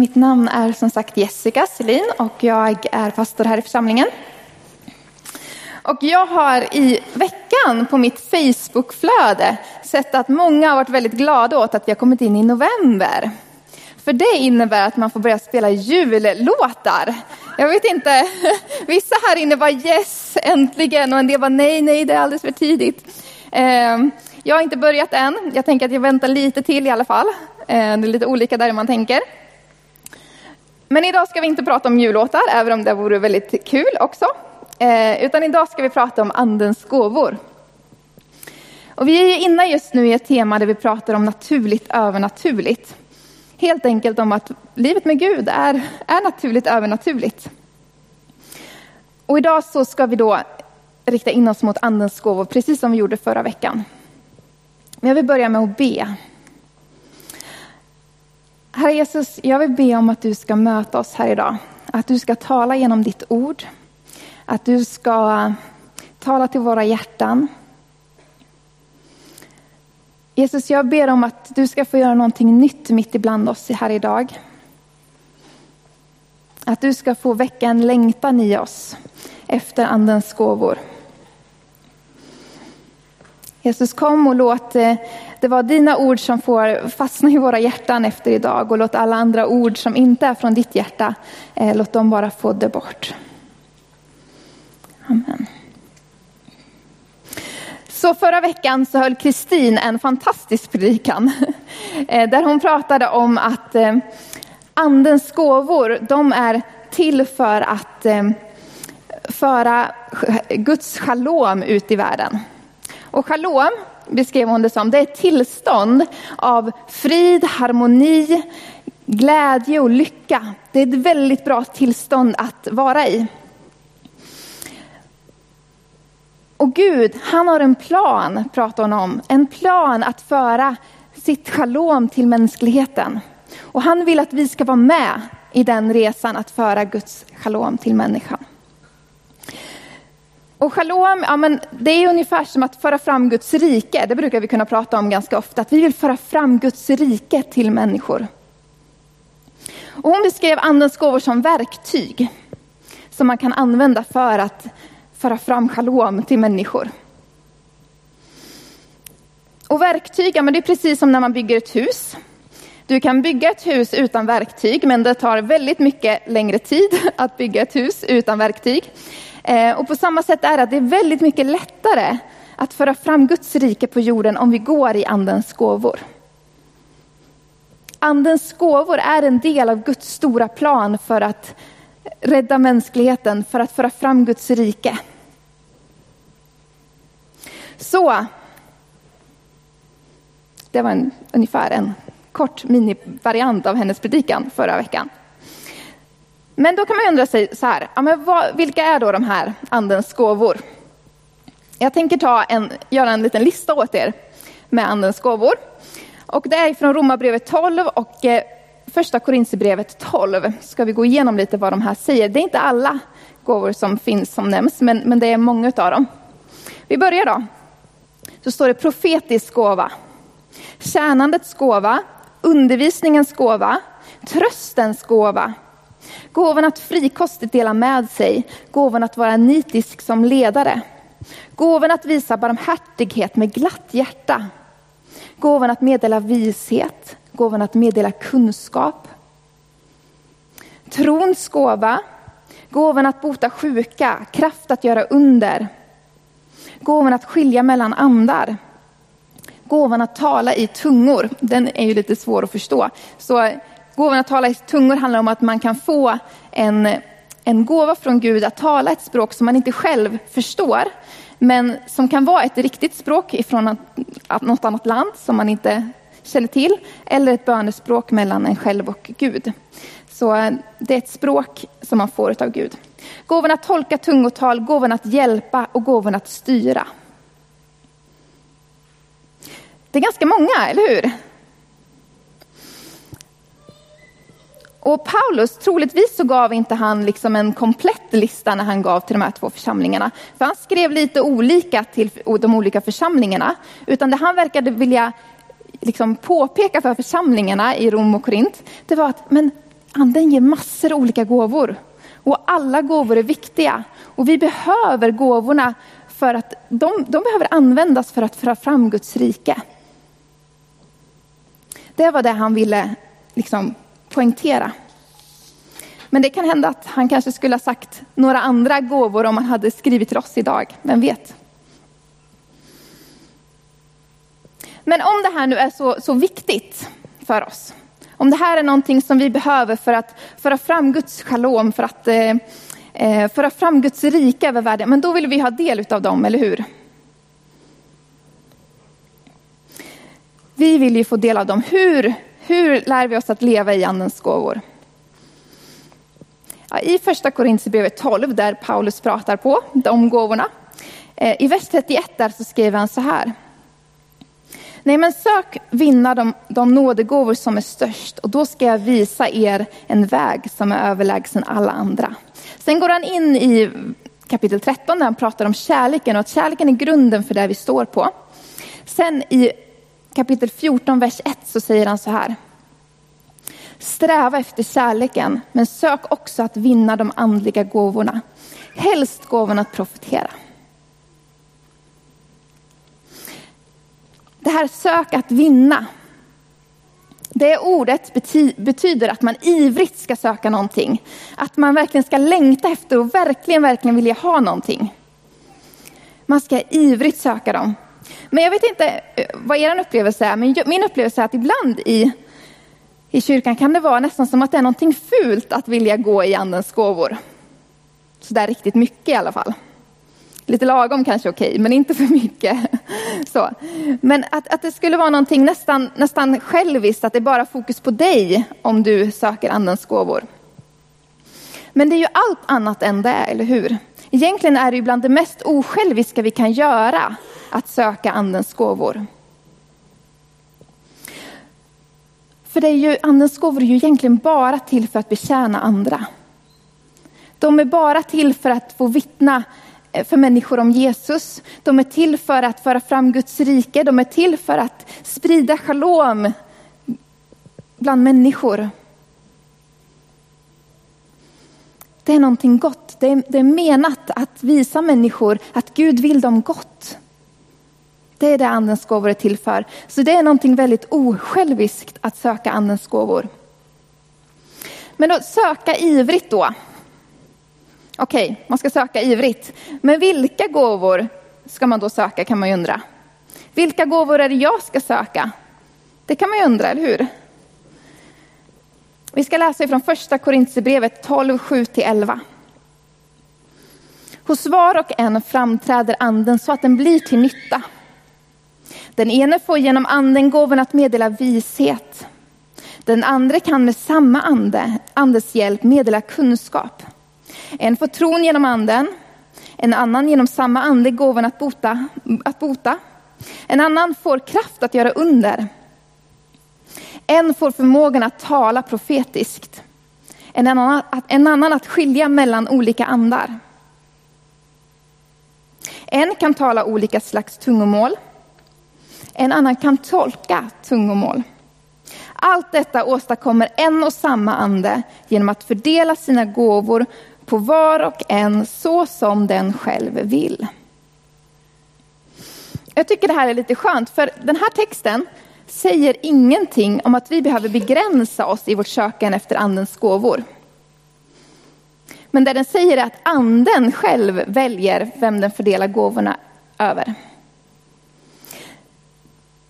Mitt namn är som sagt Jessica Selin och jag är pastor här i församlingen. Och jag har i veckan på mitt Facebookflöde sett att många har varit väldigt glada åt att vi har kommit in i november. För det innebär att man får börja spela jullåtar. Jag vet inte, vissa här inne var yes, äntligen och en del var nej, nej, det är alldeles för tidigt. Ehm, jag har inte börjat än, jag tänker att jag väntar lite till i alla fall. Ehm, det är lite olika där man tänker. Men idag ska vi inte prata om jullåtar, även om det vore väldigt kul också. Eh, utan idag ska vi prata om andens gåvor. Och vi är inne just nu i ett tema där vi pratar om naturligt övernaturligt. Helt enkelt om att livet med Gud är, är naturligt övernaturligt. Och idag så ska vi då rikta in oss mot andens gåvor, precis som vi gjorde förra veckan. Men jag vill börja med att be. Herre Jesus, jag vill be om att du ska möta oss här idag. Att du ska tala genom ditt ord. Att du ska tala till våra hjärtan. Jesus, jag ber om att du ska få göra någonting nytt mitt ibland oss här idag. Att du ska få väcka en längtan i oss efter Andens gåvor. Jesus kom och låt eh, det vara dina ord som får fastna i våra hjärtan efter idag och låt alla andra ord som inte är från ditt hjärta, eh, låt dem bara få det bort. Amen. Så förra veckan så höll Kristin en fantastisk predikan eh, där hon pratade om att andens gåvor, de är till för att föra Guds shalom ut i världen. Och shalom beskrev hon det som, det är ett tillstånd av frid, harmoni, glädje och lycka. Det är ett väldigt bra tillstånd att vara i. Och Gud, han har en plan, pratar hon om. En plan att föra sitt shalom till mänskligheten. Och han vill att vi ska vara med i den resan att föra Guds shalom till människan. Och shalom, ja, men det är ungefär som att föra fram Guds rike. Det brukar vi kunna prata om ganska ofta. Att vi vill föra fram Guds rike till människor. Och hon beskrev andens gåvor som verktyg. Som man kan använda för att föra fram shalom till människor. Och verktyg, ja, men det är precis som när man bygger ett hus. Du kan bygga ett hus utan verktyg, men det tar väldigt mycket längre tid att bygga ett hus utan verktyg. Eh, och på samma sätt är det att det är väldigt mycket lättare att föra fram Guds rike på jorden om vi går i andens gåvor. Andens gåvor är en del av Guds stora plan för att rädda mänskligheten, för att föra fram Guds rike. Så, det var en, ungefär en kort minivariant av hennes predikan förra veckan. Men då kan man undra sig så här, ja, men vad, vilka är då de här andens gåvor? Jag tänker ta en, göra en liten lista åt er med andens gåvor. Och det är från Romarbrevet 12 och eh, första Korinthierbrevet 12. Ska vi gå igenom lite vad de här säger. Det är inte alla gåvor som finns som nämns, men, men det är många av dem. Vi börjar då. Så står det profetisk gåva, tjänandets gåva, undervisningens gåva, tröstens gåva, Gåvan att frikostigt dela med sig, gåvan att vara nitisk som ledare. Gåvan att visa barmhärtighet med glatt hjärta. Gåvan att meddela vishet, gåvan att meddela kunskap. Trons gåva, gåvan att bota sjuka, kraft att göra under. Gåvan att skilja mellan andar. Gåvan att tala i tungor, den är ju lite svår att förstå. Så Gåvan att tala i tungor handlar om att man kan få en, en gåva från Gud att tala ett språk som man inte själv förstår. Men som kan vara ett riktigt språk ifrån något annat land som man inte känner till. Eller ett bönespråk mellan en själv och Gud. Så eh, det är ett språk som man får av Gud. Gåvan att tolka tungotal, gåvan att hjälpa och gåvan att styra. Det är ganska många, eller hur? Och Paulus, troligtvis så gav inte han liksom en komplett lista när han gav till de här två församlingarna. För han skrev lite olika till de olika församlingarna. Utan det han verkade vilja liksom påpeka för församlingarna i Rom och Korint, det var att men anden ger massor av olika gåvor. Och alla gåvor är viktiga. Och vi behöver gåvorna för att de, de behöver användas för att föra fram Guds rike. Det var det han ville liksom poängtera. Men det kan hända att han kanske skulle ha sagt några andra gåvor om han hade skrivit till oss idag. Vem vet? Men om det här nu är så, så viktigt för oss, om det här är någonting som vi behöver för att föra fram Guds shalom, för att eh, eh föra fram Guds rike över världen, men då vill vi ha del av dem, eller hur? Vi vill ju få del av dem. Hur, hur lär vi oss att leva i Andens gåvor? Ja, I första Korintierbrevet 12, där Paulus pratar på de gåvorna, eh, i vers 31 där så skriver han så här. Nej, men sök vinna de, de nådegåvor som är störst och då ska jag visa er en väg som är överlägsen alla andra. Sen går han in i kapitel 13 där han pratar om kärleken och att kärleken är grunden för det vi står på. Sen i kapitel 14, vers 1 så säger han så här. Sträva efter kärleken, men sök också att vinna de andliga gåvorna. Helst gåvan att profetera. Det här sök att vinna. Det ordet betyder att man ivrigt ska söka någonting. Att man verkligen ska längta efter och verkligen, verkligen vilja ha någonting. Man ska ivrigt söka dem. Men jag vet inte eh, vad er upplevelse är, men min upplevelse är att ibland i, i kyrkan kan det vara nästan som att det är någonting fult att vilja gå i andens gåvor. Sådär riktigt mycket i alla fall. Lite lagom kanske okej, men inte för mycket. Så. Men att, att det skulle vara någonting nästan, nästan själviskt, att det är bara fokus på dig om du söker andens gåvor. Men det är ju allt annat än det, eller hur? Egentligen är det ju bland det mest osjälviska vi kan göra att söka andens gåvor. För det är ju, andens gåvor är ju egentligen bara till för att betjäna andra. De är bara till för att få vittna eh, för människor om Jesus. De är till för att föra fram Guds rike. De är till för att sprida shalom bland människor. Det är någonting gott. Det är, det är menat att visa människor att Gud vill dem gott. Det är det andens gåvor är till för. Så det är någonting väldigt osjälviskt att söka andens gåvor. Men då söka ivrigt då. Okej, okay, man ska söka ivrigt. Men vilka gåvor ska man då söka kan man ju undra. Vilka gåvor är det jag ska söka? Det kan man ju undra, eller hur? Vi ska läsa ifrån första Korintierbrevet 12, 7-11. Hos var och en framträder anden så att den blir till nytta. Den ene får genom anden gåvan att meddela vishet. Den andra kan med samma ande, andes hjälp meddela kunskap. En får tron genom anden, en annan genom samma ande gåvan att bota, att bota. En annan får kraft att göra under. En får förmågan att tala profetiskt. En annan, en annan att skilja mellan olika andar. En kan tala olika slags tungomål. En annan kan tolka tungomål. Allt detta åstadkommer en och samma ande genom att fördela sina gåvor på var och en så som den själv vill. Jag tycker det här är lite skönt, för den här texten säger ingenting om att vi behöver begränsa oss i vårt sökande efter andens gåvor. Men det den säger är att anden själv väljer vem den fördelar gåvorna över.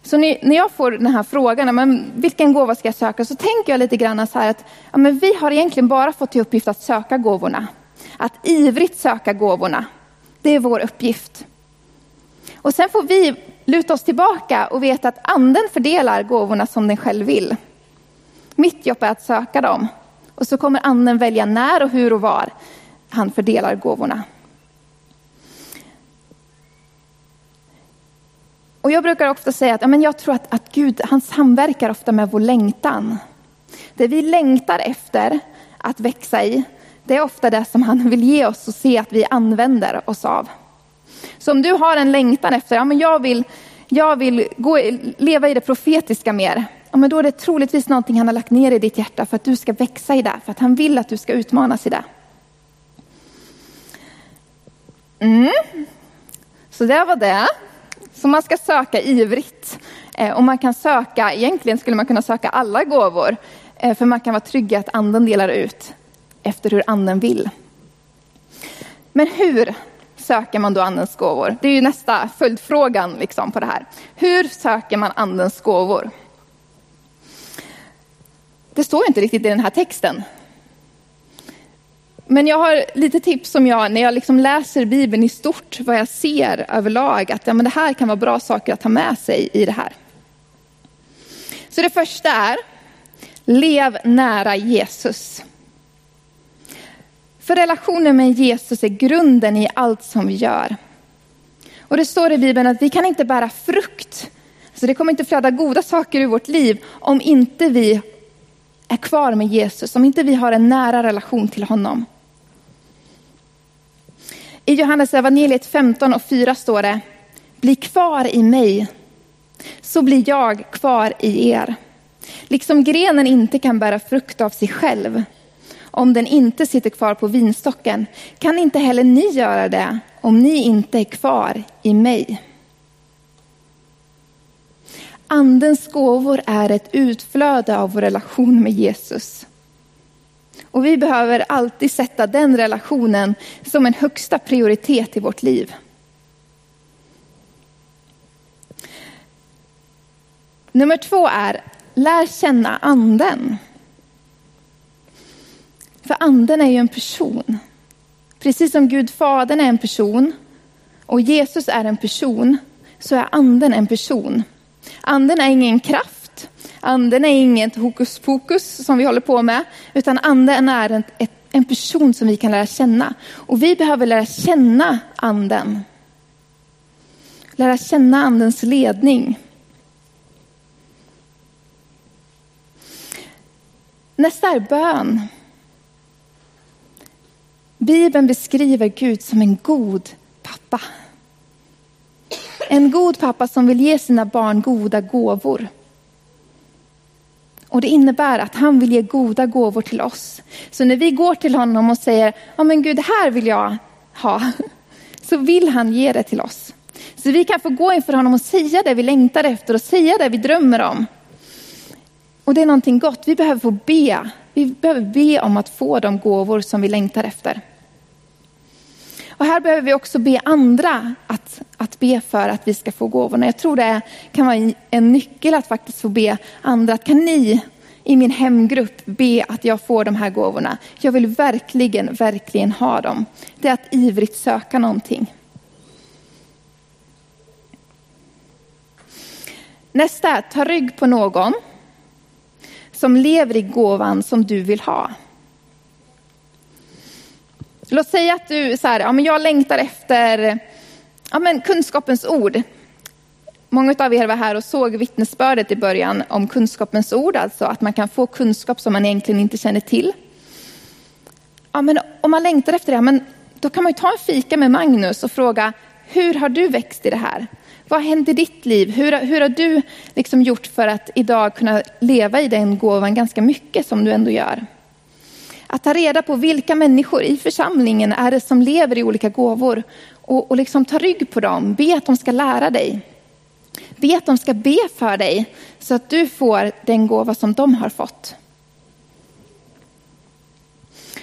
Så när jag får den här frågan, men vilken gåva ska jag söka? Så tänker jag lite grann så här att ja, men vi har egentligen bara fått till uppgift att söka gåvorna. Att ivrigt söka gåvorna. Det är vår uppgift. Och sen får vi luta oss tillbaka och veta att anden fördelar gåvorna som den själv vill. Mitt jobb är att söka dem. Och så kommer anden välja när och hur och var han fördelar gåvorna. Och jag brukar ofta säga att ja, men jag tror att, att Gud han samverkar ofta med vår längtan. Det vi längtar efter att växa i, det är ofta det som han vill ge oss och se att vi använder oss av. Så om du har en längtan efter, ja men jag vill, jag vill gå, leva i det profetiska mer. ja, men då är det troligtvis någonting han har lagt ner i ditt hjärta för att du ska växa i det, för att han vill att du ska utmanas i det. Mm. Så det var det. Så man ska söka ivrigt. Eh, och man kan söka, egentligen skulle man kunna söka alla gåvor. Eh, för man kan vara trygg i att anden delar ut efter hur anden vill. Men hur söker man då andens gåvor? Det är ju nästa följdfrågan liksom på det här. Hur söker man andens gåvor? Det står inte riktigt i den här texten. Men jag har lite tips som jag, när jag liksom läser Bibeln i stort, vad jag ser överlag, att ja, men det här kan vara bra saker att ta med sig i det här. Så det första är, lev nära Jesus. För relationen med Jesus är grunden i allt som vi gör. Och det står i Bibeln att vi kan inte bära frukt, så det kommer inte flöda goda saker ur vårt liv om inte vi är kvar med Jesus, om inte vi har en nära relation till honom. I Johannes evangeliet 15 och 4 står det, bli kvar i mig, så blir jag kvar i er. Liksom grenen inte kan bära frukt av sig själv, om den inte sitter kvar på vinstocken, kan inte heller ni göra det om ni inte är kvar i mig. Andens gåvor är ett utflöde av vår relation med Jesus. Och vi behöver alltid sätta den relationen som en högsta prioritet i vårt liv. Nummer två är, lär känna anden. För anden är ju en person. Precis som Gud Fadern är en person och Jesus är en person, så är anden en person. Anden är ingen kraft, anden är inget hokus pokus som vi håller på med, utan anden är en, en person som vi kan lära känna. Och vi behöver lära känna anden. Lära känna andens ledning. Nästa är bön. Bibeln beskriver Gud som en god pappa. En god pappa som vill ge sina barn goda gåvor. Och det innebär att han vill ge goda gåvor till oss. Så när vi går till honom och säger, ja men Gud det här vill jag ha. Så vill han ge det till oss. Så vi kan få gå inför honom och säga det vi längtar efter och säga det vi drömmer om. Och det är någonting gott, vi behöver få be. Vi behöver be om att få de gåvor som vi längtar efter. Och här behöver vi också be andra att, att be för att vi ska få gåvorna. Jag tror det kan vara en nyckel att faktiskt få be andra. Kan ni i min hemgrupp be att jag får de här gåvorna? Jag vill verkligen, verkligen ha dem. Det är att ivrigt söka någonting. Nästa ta rygg på någon som lever i gåvan som du vill ha. Låt säga att du så här, ja, men jag längtar efter ja, men kunskapens ord. Många av er var här och såg vittnesbördet i början om kunskapens ord, alltså att man kan få kunskap som man egentligen inte känner till. Ja, men om man längtar efter det, men då kan man ju ta en fika med Magnus och fråga, hur har du växt i det här? Vad har hänt i ditt liv? Hur, hur har du liksom gjort för att idag kunna leva i den gåvan ganska mycket som du ändå gör? Att ta reda på vilka människor i församlingen är det som lever i olika gåvor och, och liksom ta rygg på dem. Be att de ska lära dig. Be att de ska be för dig så att du får den gåva som de har fått.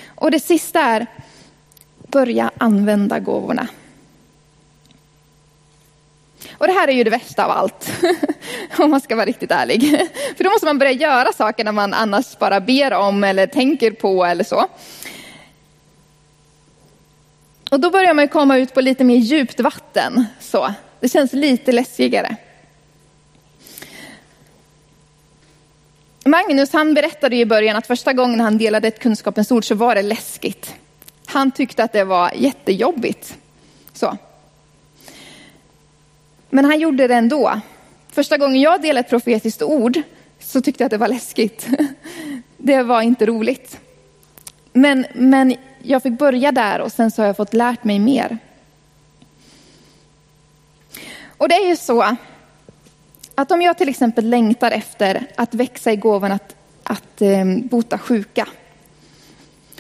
Och det sista är, börja använda gåvorna. Och det här är ju det värsta av allt, om man ska vara riktigt ärlig. För då måste man börja göra saker när man annars bara ber om eller tänker på eller så. Och då börjar man komma ut på lite mer djupt vatten. Så. Det känns lite läskigare. Magnus han berättade i början att första gången han delade ett kunskapens ord så var det läskigt. Han tyckte att det var jättejobbigt. Så. Men han gjorde det ändå. Första gången jag delade ett profetiskt ord så tyckte jag att det var läskigt. Det var inte roligt. Men, men jag fick börja där och sen så har jag fått lärt mig mer. Och det är ju så att om jag till exempel längtar efter att växa i gåvan att, att eh, bota sjuka,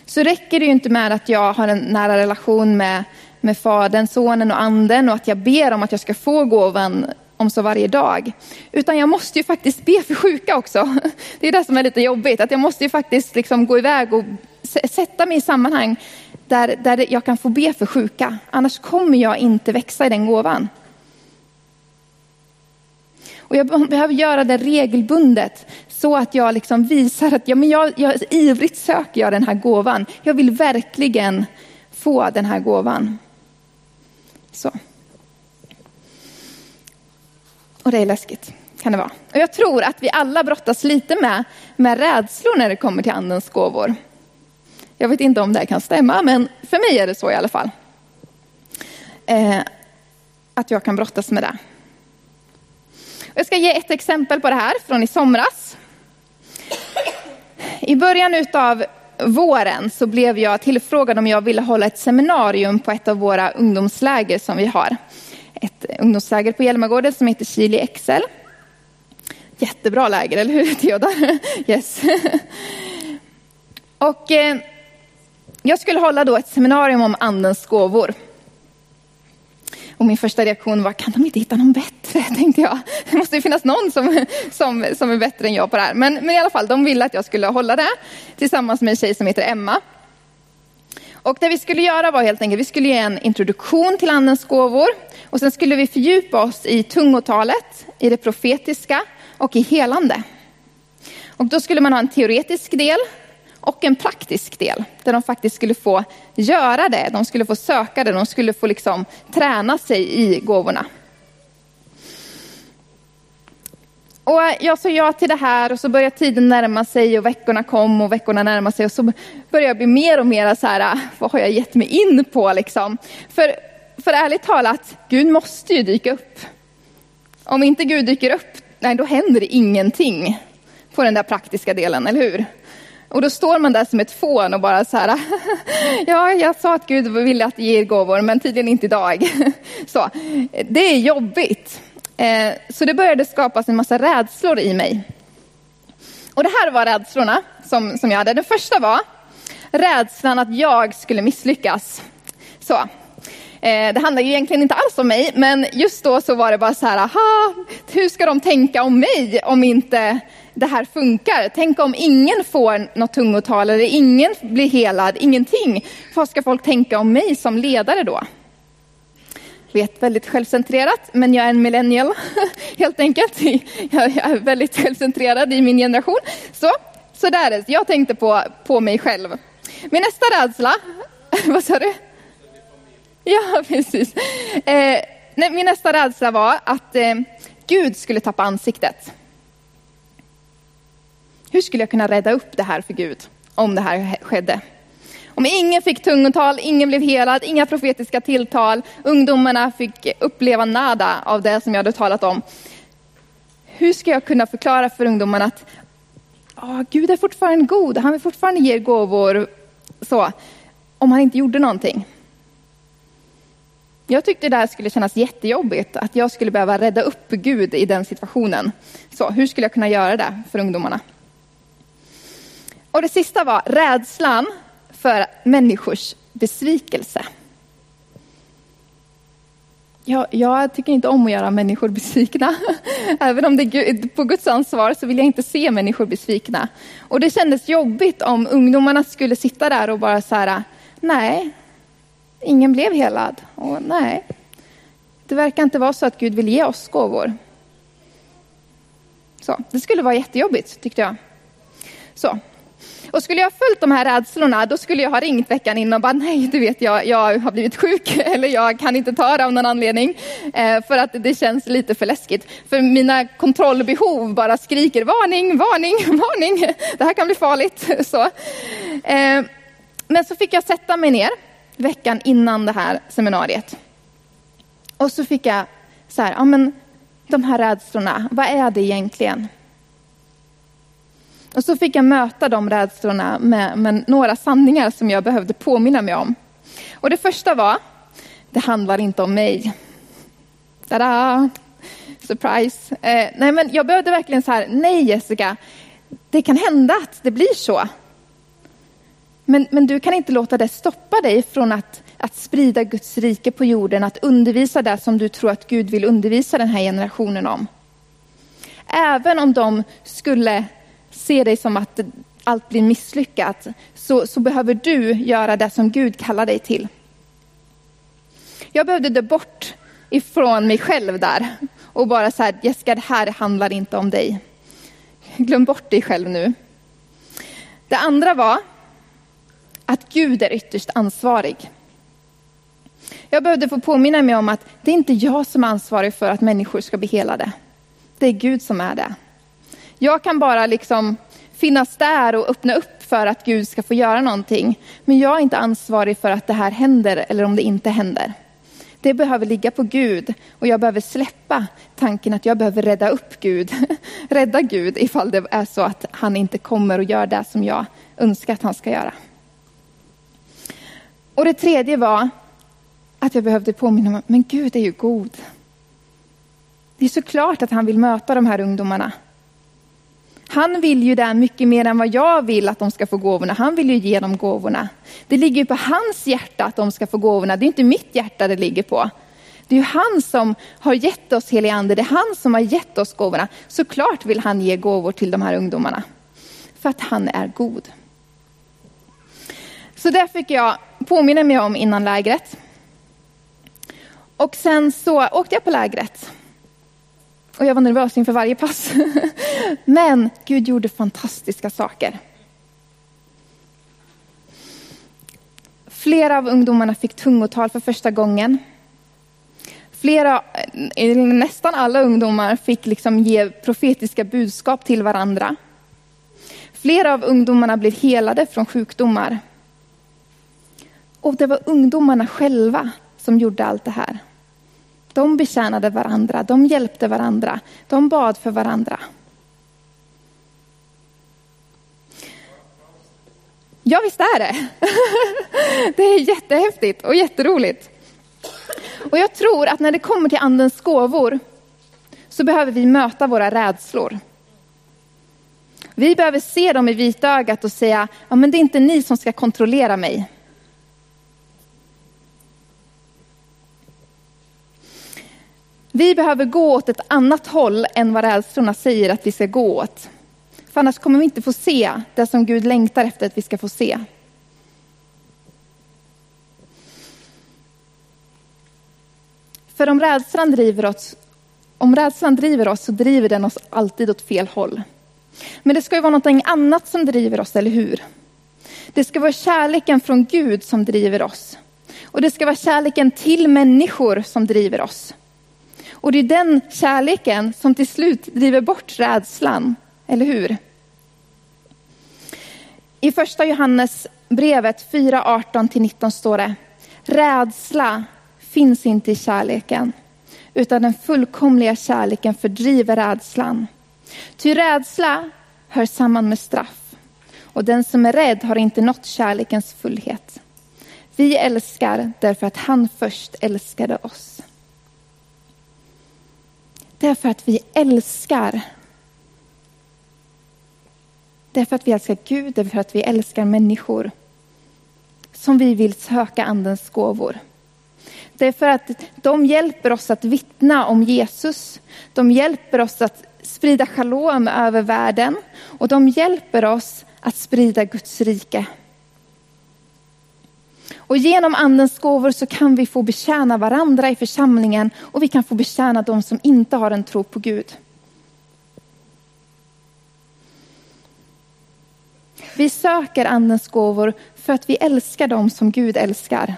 så räcker det ju inte med att jag har en nära relation med, med Fadern, Sonen och Anden och att jag ber om att jag ska få gåvan om så varje dag. Utan jag måste ju faktiskt be för sjuka också. Det är det som är lite jobbigt, att jag måste ju faktiskt liksom gå iväg och sätta mig i sammanhang där, där jag kan få be för sjuka. Annars kommer jag inte växa i den gåvan. Och jag behöver göra det regelbundet så att jag liksom visar att ja, men jag, jag, ivrigt söker jag den här gåvan. Jag vill verkligen få den här gåvan. Så. Och det är läskigt, kan det vara. Och jag tror att vi alla brottas lite med, med rädslor när det kommer till andens gåvor. Jag vet inte om det här kan stämma, men för mig är det så i alla fall. Eh, att jag kan brottas med det. Jag ska ge ett exempel på det här från i somras. I början av våren så blev jag tillfrågad om jag ville hålla ett seminarium på ett av våra ungdomsläger som vi har. Ett ungdomsläger på Hjälmagården som heter Chili Excel. Jättebra läger, eller hur Theodor? Yes. Och eh, jag skulle hålla då ett seminarium om andens gåvor. Och min första reaktion var, kan de inte hitta någon bättre? Tänkte jag. Det måste ju finnas någon som, som, som är bättre än jag på det här. Men, men i alla fall, de ville att jag skulle hålla det tillsammans med en tjej som heter Emma. Och det vi skulle göra var helt enkelt, vi skulle ge en introduktion till andens gåvor. Och sen skulle vi fördjupa oss i tungotalet, i det profetiska och i helande. Och då skulle man ha en teoretisk del och en praktisk del där de faktiskt skulle få göra det. De skulle få söka det, de skulle få liksom träna sig i gåvorna. Och jag sa ja till det här och så började tiden närma sig och veckorna kom och veckorna närmade sig och så började jag bli mer och mer så här, ah, vad har jag gett mig in på liksom? För, för ärligt talat, Gud måste ju dyka upp. Om inte Gud dyker upp, nej då händer det ingenting på den där praktiska delen, eller hur? Och då står man där som ett fån och bara så här, ja, jag sa att Gud ville att ge er gåvor, men tydligen inte idag. Så, det är jobbigt. Eh, så det började skapas en massa rädslor i mig. Och det här var rädslorna som, som jag hade. Den första var rädslan att jag skulle misslyckas. Så. Eh, det handlar ju egentligen inte alls om mig, men just då så var det bara så här, aha, hur ska de tänka om mig om inte det här funkar. Tänk om ingen får något tungotal eller ingen blir helad, ingenting. Vad ska folk tänka om mig som ledare då? Vet, väldigt självcentrerat, men jag är en millennial helt enkelt. Jag är väldigt självcentrerad i min generation. Så, så där är det. Jag tänkte på, på mig själv. Min nästa rädsla, vad sa du? Ja, precis. Eh, min nästa rädsla var att eh, Gud skulle tappa ansiktet. Hur skulle jag kunna rädda upp det här för Gud om det här skedde? Om ingen fick tungotal, ingen blev helad, inga profetiska tilltal, ungdomarna fick uppleva nada av det som jag hade talat om. Hur ska jag kunna förklara för ungdomarna att oh, Gud är fortfarande god, han vill fortfarande ge gåvor, så, om han inte gjorde någonting? Jag tyckte det här skulle kännas jättejobbigt, att jag skulle behöva rädda upp Gud i den situationen. Så hur skulle jag kunna göra det för ungdomarna? Och det sista var rädslan för människors besvikelse. Jag, jag, tycker inte om att göra människor besvikna. Även om det är på Guds ansvar så vill jag inte se människor besvikna. Och det kändes jobbigt om ungdomarna skulle sitta där och bara så här, nej, ingen blev helad. Och nej, det verkar inte vara så att Gud vill ge oss gåvor. Så, det skulle vara jättejobbigt tyckte jag. Så, och skulle jag ha följt de här rädslorna, då skulle jag ha ringt veckan innan och bara, nej, du vet, jag, jag har blivit sjuk eller jag kan inte ta det av någon anledning. Eh, för att det känns lite för läskigt. För mina kontrollbehov bara skriker varning, varning, varning. Det här kan bli farligt. Så. Eh, men så fick jag sätta mig ner veckan innan det här seminariet. Och så fick jag så här, ja men de här rädslorna, vad är det egentligen? Och så fick jag möta de rädslorna med, med några sanningar som jag behövde påminna mig om. Och det första var, det handlar inte om mig. Tada! Surprise. Eh, nej, men jag behövde verkligen så här, nej Jessica, det kan hända att det blir så. Men, men du kan inte låta det stoppa dig från att, att sprida Guds rike på jorden, att undervisa det som du tror att Gud vill undervisa den här generationen om. Även om de skulle se dig som att allt blir misslyckat, så, så behöver du göra det som Gud kallar dig till. Jag behövde dö bort ifrån mig själv där och bara så här, Jessica, det här handlar inte om dig. Glöm bort dig själv nu. Det andra var att Gud är ytterst ansvarig. Jag behövde få påminna mig om att det är inte jag som är ansvarig för att människor ska bli helade. Det är Gud som är det. Jag kan bara liksom finnas där och öppna upp för att Gud ska få göra någonting. Men jag är inte ansvarig för att det här händer eller om det inte händer. Det behöver ligga på Gud och jag behöver släppa tanken att jag behöver rädda upp Gud. rädda Gud ifall det är så att han inte kommer och gör det som jag önskar att han ska göra. Och det tredje var att jag behövde påminna mig, men Gud är ju god. Det är såklart att han vill möta de här ungdomarna. Han vill ju det mycket mer än vad jag vill att de ska få gåvorna. Han vill ju ge dem gåvorna. Det ligger ju på hans hjärta att de ska få gåvorna. Det är inte mitt hjärta det ligger på. Det är ju han som har gett oss helig ande. Det är han som har gett oss gåvorna. Såklart vill han ge gåvor till de här ungdomarna. För att han är god. Så där fick jag påminner mig om innan lägret. Och sen så åkte jag på lägret. Och jag var nervös inför varje pass. Men Gud gjorde fantastiska saker. Flera av ungdomarna fick tungotal för första gången. Flera, nästan alla ungdomar fick liksom ge profetiska budskap till varandra. Flera av ungdomarna blev helade från sjukdomar. Och det var ungdomarna själva som gjorde allt det här. De betjänade varandra, de hjälpte varandra, de bad för varandra. Ja, visst är det. Det är jättehäftigt och jätteroligt. Och jag tror att när det kommer till andens gåvor så behöver vi möta våra rädslor. Vi behöver se dem i vitögat och säga, ja men det är inte ni som ska kontrollera mig. Vi behöver gå åt ett annat håll än vad rädslorna säger att vi ska gå åt. För annars kommer vi inte få se det som Gud längtar efter att vi ska få se. För om rädslan driver oss, om rädslan driver oss så driver den oss alltid åt fel håll. Men det ska ju vara något annat som driver oss, eller hur? Det ska vara kärleken från Gud som driver oss. Och det ska vara kärleken till människor som driver oss. Och det är den kärleken som till slut driver bort rädslan, eller hur? I första Johannes brevet 4, 18-19 står det, rädsla finns inte i kärleken, utan den fullkomliga kärleken fördriver rädslan. Ty rädsla hör samman med straff, och den som är rädd har inte nått kärlekens fullhet. Vi älskar därför att han först älskade oss. Det är för att vi älskar. Det är för att vi älskar Gud, det är för att vi älskar människor. Som vi vill söka andens gåvor. Det är för att de hjälper oss att vittna om Jesus. De hjälper oss att sprida shalom över världen. Och de hjälper oss att sprida Guds rike. Och genom andens gåvor så kan vi få betjäna varandra i församlingen och vi kan få betjäna de som inte har en tro på Gud. Vi söker andens gåvor för att vi älskar dem som Gud älskar.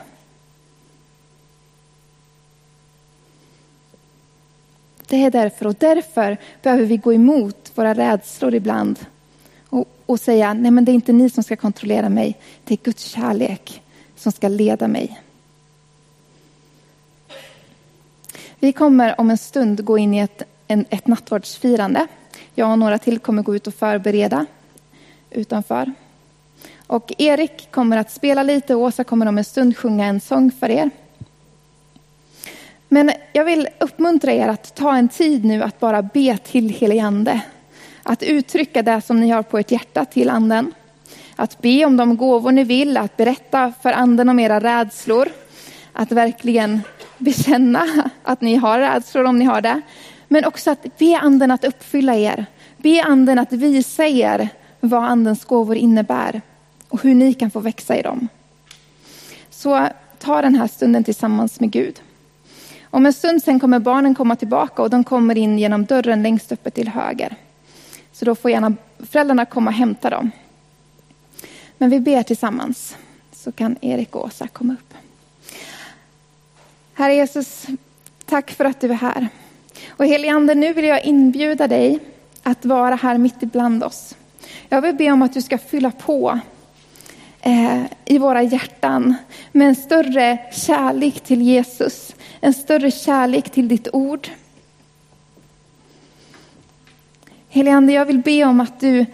Det är därför och därför behöver vi gå emot våra rädslor ibland och, och säga, nej men det är inte ni som ska kontrollera mig, det är Guds kärlek som ska leda mig. Vi kommer om en stund gå in i ett, en, ett nattvardsfirande. Jag och några till kommer gå ut och förbereda utanför. Och Erik kommer att spela lite och Åsa kommer om en stund sjunga en sång för er. Men jag vill uppmuntra er att ta en tid nu att bara be till helig ande. Att uttrycka det som ni har på ert hjärta till anden. Att be om de gåvor ni vill, att berätta för anden om era rädslor. Att verkligen bekänna att ni har rädslor om ni har det. Men också att be anden att uppfylla er. Be anden att visa er vad andens gåvor innebär och hur ni kan få växa i dem. Så ta den här stunden tillsammans med Gud. Om en stund sen kommer barnen komma tillbaka och de kommer in genom dörren längst uppe till höger. Så då får gärna föräldrarna komma och hämta dem. Men vi ber tillsammans så kan Erik och Åsa komma upp. Herre Jesus, tack för att du är här. Och heligande, nu vill jag inbjuda dig att vara här mitt ibland oss. Jag vill be om att du ska fylla på eh, i våra hjärtan med en större kärlek till Jesus, en större kärlek till ditt ord. Helige Ande, jag vill be om att du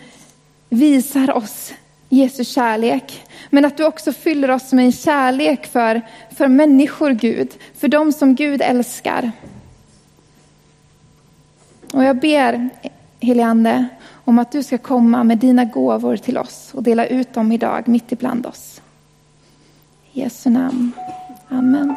visar oss Jesu kärlek. Men att du också fyller oss med en kärlek för, för människor, Gud. För dem som Gud älskar. Och jag ber, helige Ande, om att du ska komma med dina gåvor till oss och dela ut dem idag mitt ibland oss. I Jesu namn. Amen.